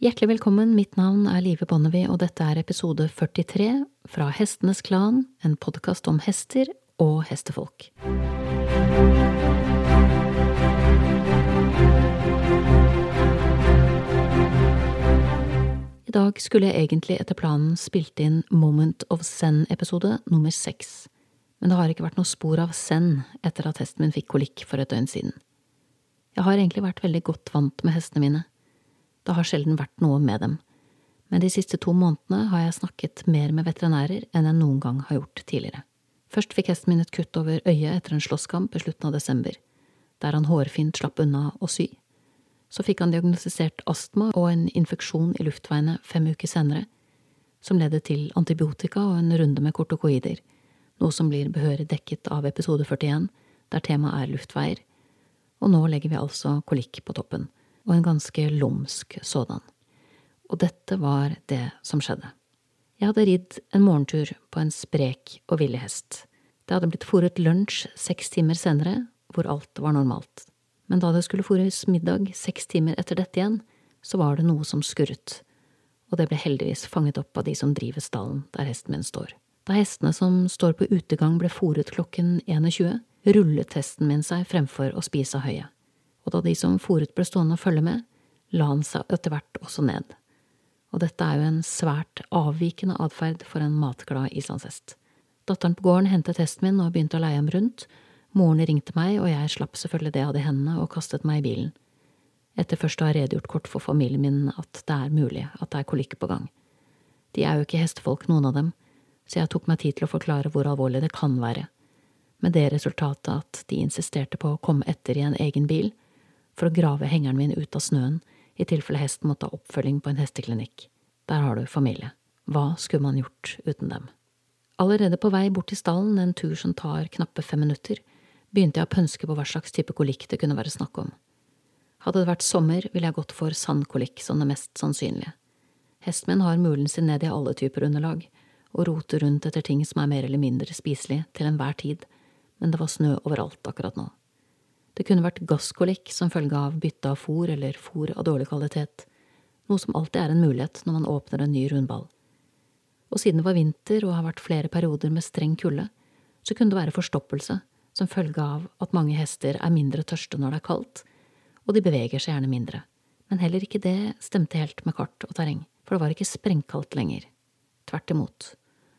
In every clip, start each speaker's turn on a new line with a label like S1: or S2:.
S1: Hjertelig velkommen, mitt navn er Live Bonnevie, og dette er episode 43 fra Hestenes Klan, en podkast om hester og hestefolk. I dag skulle jeg egentlig etter planen spilt inn Moment of Zen-episode nummer seks, men det har ikke vært noe spor av zen etter at hesten min fikk kolikk for et døgn siden. Jeg har egentlig vært veldig godt vant med hestene mine det har sjelden vært noe med dem, men de siste to månedene har jeg snakket mer med veterinærer enn jeg noen gang har gjort tidligere. Først fikk hesten min et kutt over øyet etter en slåsskamp i slutten av desember, der han hårfint slapp unna å sy. Så fikk han diagnostisert astma og en infeksjon i luftveiene fem uker senere, som ledet til antibiotika og en runde med kortokoider, noe som blir behørig dekket av episode 41, der temaet er luftveier, og nå legger vi altså kolikk på toppen og en ganske lumsk sådan. Og dette var det som skjedde. Jeg hadde ridd en morgentur på en sprek og villig hest. Det hadde blitt fôret lunsj seks timer senere, hvor alt var normalt. Men da det skulle fôres middag seks timer etter dette igjen, så var det noe som skurret, og det ble heldigvis fanget opp av de som driver stallen der hesten min står. Da hestene som står på utegang ble fòret klokken 21, rullet hesten min seg fremfor å spise av høyet og da de som fòret ble stående og følge med, la han seg etter hvert også ned. Og dette er jo en svært avvikende atferd for en matglad islandshest. Datteren på gården hentet hesten min og begynte å leie ham rundt, moren ringte meg, og jeg slapp selvfølgelig det av de hendene og kastet meg i bilen. Etter først å ha redegjort kort for familien min at det er mulig at det er kolikk på gang. De er jo ikke hestefolk, noen av dem, så jeg tok meg tid til å forklare hvor alvorlig det kan være, med det resultatet at de insisterte på å komme etter i en egen bil, for å grave hengeren min ut av snøen i tilfelle hesten måtte ha oppfølging på en hesteklinikk. Der har du familie. Hva skulle man gjort uten dem? Allerede på vei bort til stallen, en tur som tar knappe fem minutter, begynte jeg å pønske på hva slags type kolikk det kunne være snakk om. Hadde det vært sommer, ville jeg gått for sandkolikk som det mest sannsynlige. Hesten min har mulen sin ned i alle typer underlag, og roter rundt etter ting som er mer eller mindre spiselige til enhver tid, men det var snø overalt akkurat nå. Det kunne vært gasskolikk som følge av bytte av fôr eller fôr av dårlig kvalitet, noe som alltid er en mulighet når man åpner en ny rundball. Og siden det var vinter og har vært flere perioder med streng kulde, så kunne det være forstoppelse som følge av at mange hester er mindre tørste når det er kaldt, og de beveger seg gjerne mindre. Men heller ikke det stemte helt med kart og terreng, for det var ikke sprengkaldt lenger. Tvert imot.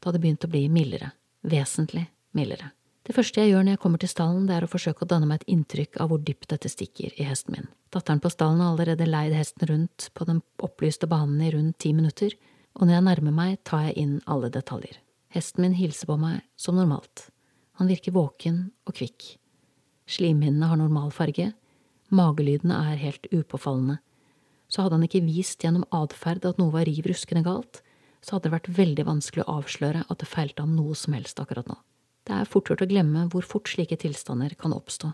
S1: Det hadde begynt å bli mildere. Vesentlig mildere. Det første jeg gjør når jeg kommer til stallen, det er å forsøke å danne meg et inntrykk av hvor dypt dette stikker i hesten min. Datteren på stallen har allerede leid hesten rundt på den opplyste banen i rundt ti minutter, og når jeg nærmer meg, tar jeg inn alle detaljer. Hesten min hilser på meg som normalt. Han virker våken og kvikk. Slimhinnene har normal farge, magelydene er helt upåfallende. Så hadde han ikke vist gjennom atferd at noe var riv ruskende galt, så hadde det vært veldig vanskelig å avsløre at det feilte ham noe som helst akkurat nå. Det er fort gjort å glemme hvor fort slike tilstander kan oppstå,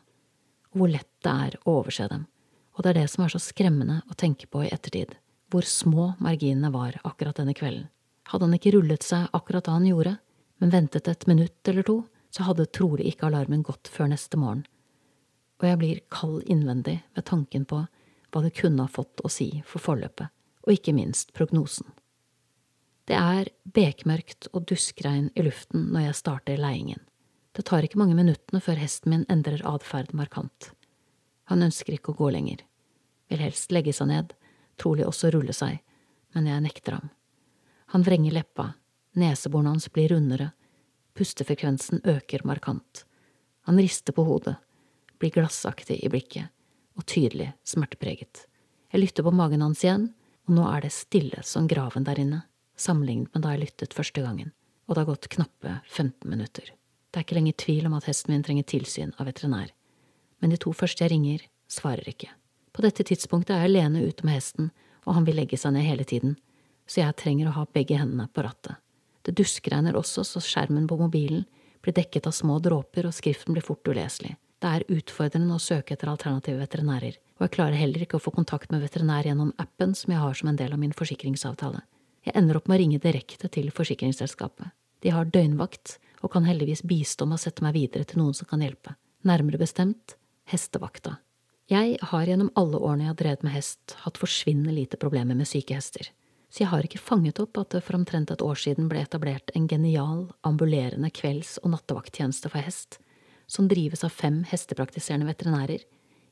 S1: og hvor lett det er å overse dem, og det er det som er så skremmende å tenke på i ettertid, hvor små marginene var akkurat denne kvelden. Hadde han ikke rullet seg akkurat da han gjorde, men ventet et minutt eller to, så hadde trolig ikke alarmen gått før neste morgen, og jeg blir kald innvendig ved tanken på hva det kunne ha fått å si for forløpet, og ikke minst prognosen. Det er bekmørkt og duskregn i luften når jeg starter leiingen. Det tar ikke mange minuttene før hesten min endrer atferd markant. Han ønsker ikke å gå lenger. Vil helst legge seg ned, trolig også rulle seg, men jeg nekter ham. Han vrenger leppa, neseborene hans blir rundere, pustefrekvensen øker markant. Han rister på hodet, blir glassaktig i blikket og tydelig smertepreget. Jeg lytter på magen hans igjen, og nå er det stille som graven der inne sammenlignet med da jeg lyttet første gangen, og det har gått knappe 15 minutter. Det er ikke lenger tvil om at hesten min trenger tilsyn av veterinær, men de to første jeg ringer, svarer ikke. På dette tidspunktet er jeg alene ute med hesten, og han vil legge seg ned hele tiden, så jeg trenger å ha begge hendene på rattet. Det duskregner også så skjermen på mobilen blir dekket av små dråper og skriften blir fort uleselig. Det er utfordrende å søke etter alternative veterinærer, og jeg klarer heller ikke å få kontakt med veterinær gjennom appen som jeg har som en del av min forsikringsavtale. Jeg ender opp med å ringe direkte til forsikringsselskapet. De har døgnvakt og kan heldigvis bistå med å sette meg videre til noen som kan hjelpe, nærmere bestemt hestevakta. Jeg har gjennom alle årene jeg har drevet med hest, hatt forsvinnende lite problemer med syke hester, så jeg har ikke fanget opp at det for omtrent et år siden ble etablert en genial, ambulerende kvelds- og nattevakttjeneste for hest, som drives av fem hestepraktiserende veterinærer,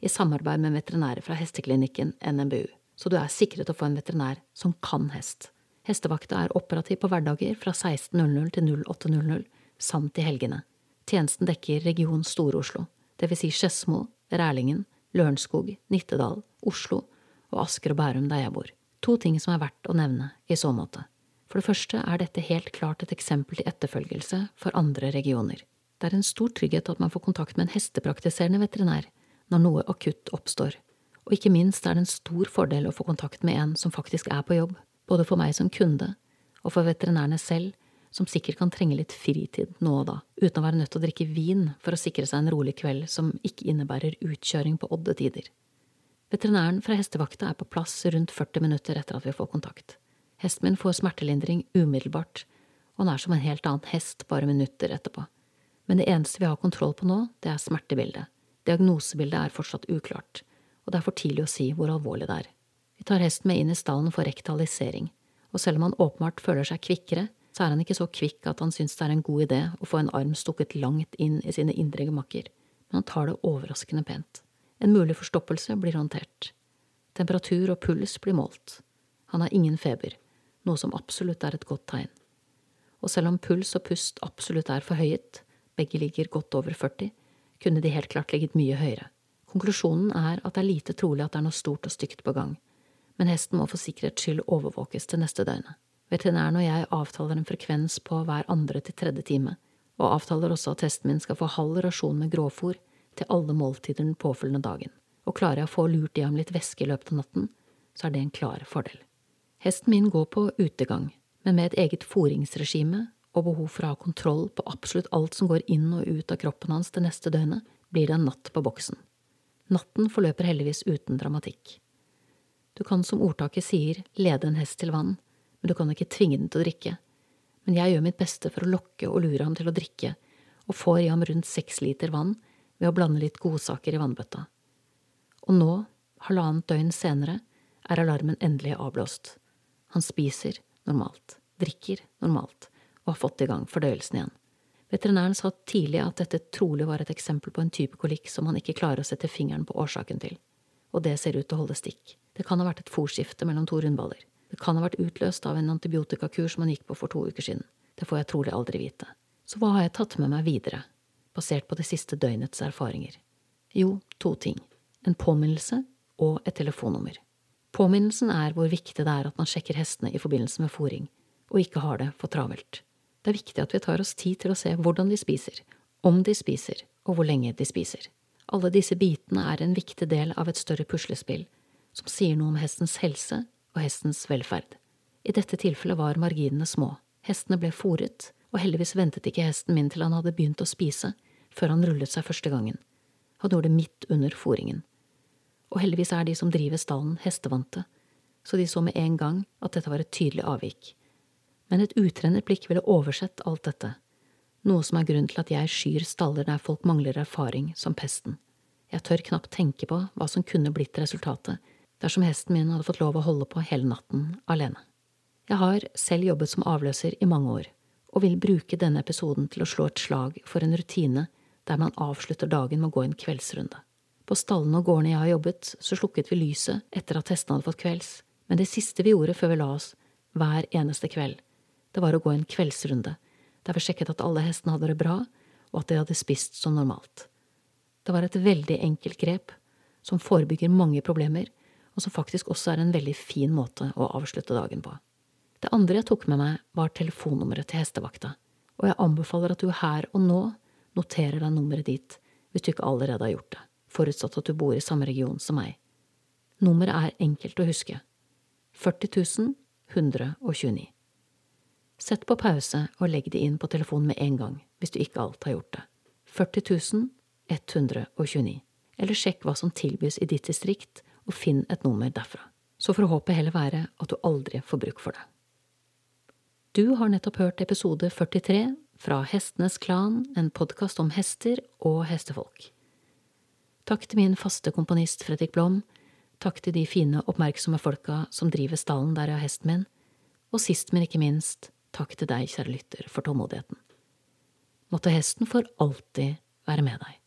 S1: i samarbeid med veterinærer fra hesteklinikken NMBU, så du er sikret å få en veterinær som kan hest. Hestevakta er operativ på hverdager fra 16.00 til 08.00, samt i helgene. Tjenesten dekker region Stor-Oslo, vil si Skedsmo, Rælingen, Lørenskog, Nittedal, Oslo og Asker og Bærum der jeg bor. To ting som er verdt å nevne i så måte. For det første er dette helt klart et eksempel til etterfølgelse for andre regioner. Det er en stor trygghet at man får kontakt med en hestepraktiserende veterinær når noe akutt oppstår, og ikke minst er det en stor fordel å få kontakt med en som faktisk er på jobb, både for meg som kunde og for veterinærene selv, som sikkert kan trenge litt fritid nå og da, uten å være nødt til å drikke vin for å sikre seg en rolig kveld som ikke innebærer utkjøring på odde tider. Veterinæren fra hestevakta er på plass rundt 40 minutter etter at vi får kontakt. Hesten min får smertelindring umiddelbart, og han er som en helt annen hest bare minutter etterpå. Men det eneste vi har kontroll på nå, det er smertebildet. Diagnosebildet er fortsatt uklart, og det er for tidlig å si hvor alvorlig det er. Tar hesten med inn i stallen for rektalisering, og selv om han åpenbart føler seg kvikkere, så er han ikke så kvikk at han syns det er en god idé å få en arm stukket langt inn i sine indre gemakker, men han tar det overraskende pent. En mulig forstoppelse blir håndtert. Temperatur og puls blir målt. Han har ingen feber, noe som absolutt er et godt tegn. Og selv om puls og pust absolutt er forhøyet, begge ligger godt over 40, kunne de helt klart ligget mye høyere. Konklusjonen er at det er lite trolig at det er noe stort og stygt på gang, men hesten må for sikkerhets skyld overvåkes til neste døgnet. Veterinæren og jeg avtaler en frekvens på hver andre til tredje time, og avtaler også at hesten min skal få halv rasjon med grovfôr til alle måltider den påfølgende dagen, og klarer jeg å få lurt i ham litt væske i løpet av natten, så er det en klar fordel. Hesten min går på utegang, men med et eget fôringsregime og behov for å ha kontroll på absolutt alt som går inn og ut av kroppen hans det neste døgnet, blir det en natt på boksen. Natten forløper heldigvis uten dramatikk. Du kan som ordtaket sier lede en hest til vann, men du kan ikke tvinge den til å drikke. Men jeg gjør mitt beste for å lokke og lure ham til å drikke, og får i ham rundt seks liter vann ved å blande litt godsaker i vannbøtta. Og nå, halvannet døgn senere, er alarmen endelig avblåst. Han spiser normalt, drikker normalt og har fått i gang fordøyelsen igjen. Veterinæren sa tidlig at dette trolig var et eksempel på en type kolikk som han ikke klarer å sette fingeren på årsaken til, og det ser ut til å holde stikk. Det kan ha vært et fòrskifte mellom to rundballer. Det kan ha vært utløst av en antibiotikakur som han gikk på for to uker siden. Det får jeg trolig aldri vite. Så hva har jeg tatt med meg videre, basert på det siste døgnets erfaringer? Jo, to ting. En påminnelse og et telefonnummer. Påminnelsen er hvor viktig det er at man sjekker hestene i forbindelse med fòring, og ikke har det for travelt. Det er viktig at vi tar oss tid til å se hvordan de spiser, om de spiser, og hvor lenge de spiser. Alle disse bitene er en viktig del av et større puslespill som sier noe om hestens helse og hestens velferd. I dette tilfellet var marginene små. Hestene ble fòret, og heldigvis ventet ikke hesten min til han hadde begynt å spise, før han rullet seg første gangen. Han gjorde det midt under fòringen. Og heldigvis er de som driver stallen, hestevante, så de så med en gang at dette var et tydelig avvik. Men et utrennet blikk ville oversett alt dette, noe som er grunnen til at jeg skyr staller der folk mangler erfaring, som pesten. Jeg tør knapt tenke på hva som kunne blitt resultatet dersom hesten min hadde fått lov å holde på hele natten alene. Jeg har selv jobbet som avløser i mange år, og vil bruke denne episoden til å slå et slag for en rutine der man avslutter dagen med å gå en kveldsrunde. På stallene og gårdene jeg har jobbet, så slukket vi lyset etter at hestene hadde fått kvelds, men det siste vi gjorde før vi la oss, hver eneste kveld, det var å gå en kveldsrunde, der vi sjekket at alle hestene hadde det bra, og at de hadde spist som normalt. Det var et veldig enkelt grep, som forebygger mange problemer, og som faktisk også er en veldig fin måte å avslutte dagen på. Det andre jeg tok med meg, var telefonnummeret til hestevakta, og jeg anbefaler at du her og nå noterer deg nummeret dit hvis du ikke allerede har gjort det, forutsatt at du bor i samme region som meg. Nummeret er enkelt å huske. 40 129. Sett på pause og legg det inn på telefonen med en gang hvis du ikke alt har gjort det. 40 129. Eller sjekk hva som tilbys i ditt distrikt og finn et nummer derfra. Så får håpet heller være at du aldri får bruk for det. Du har nettopp hørt episode 43 fra Hestenes Klan, en podkast om hester og hestefolk. Takk til min faste komponist Fredrik Blom, takk til de fine, oppmerksomme folka som driver stallen der jeg har hesten min, og sist, men ikke minst, takk til deg, kjære lytter, for tålmodigheten. Måtte hesten for alltid være med deg.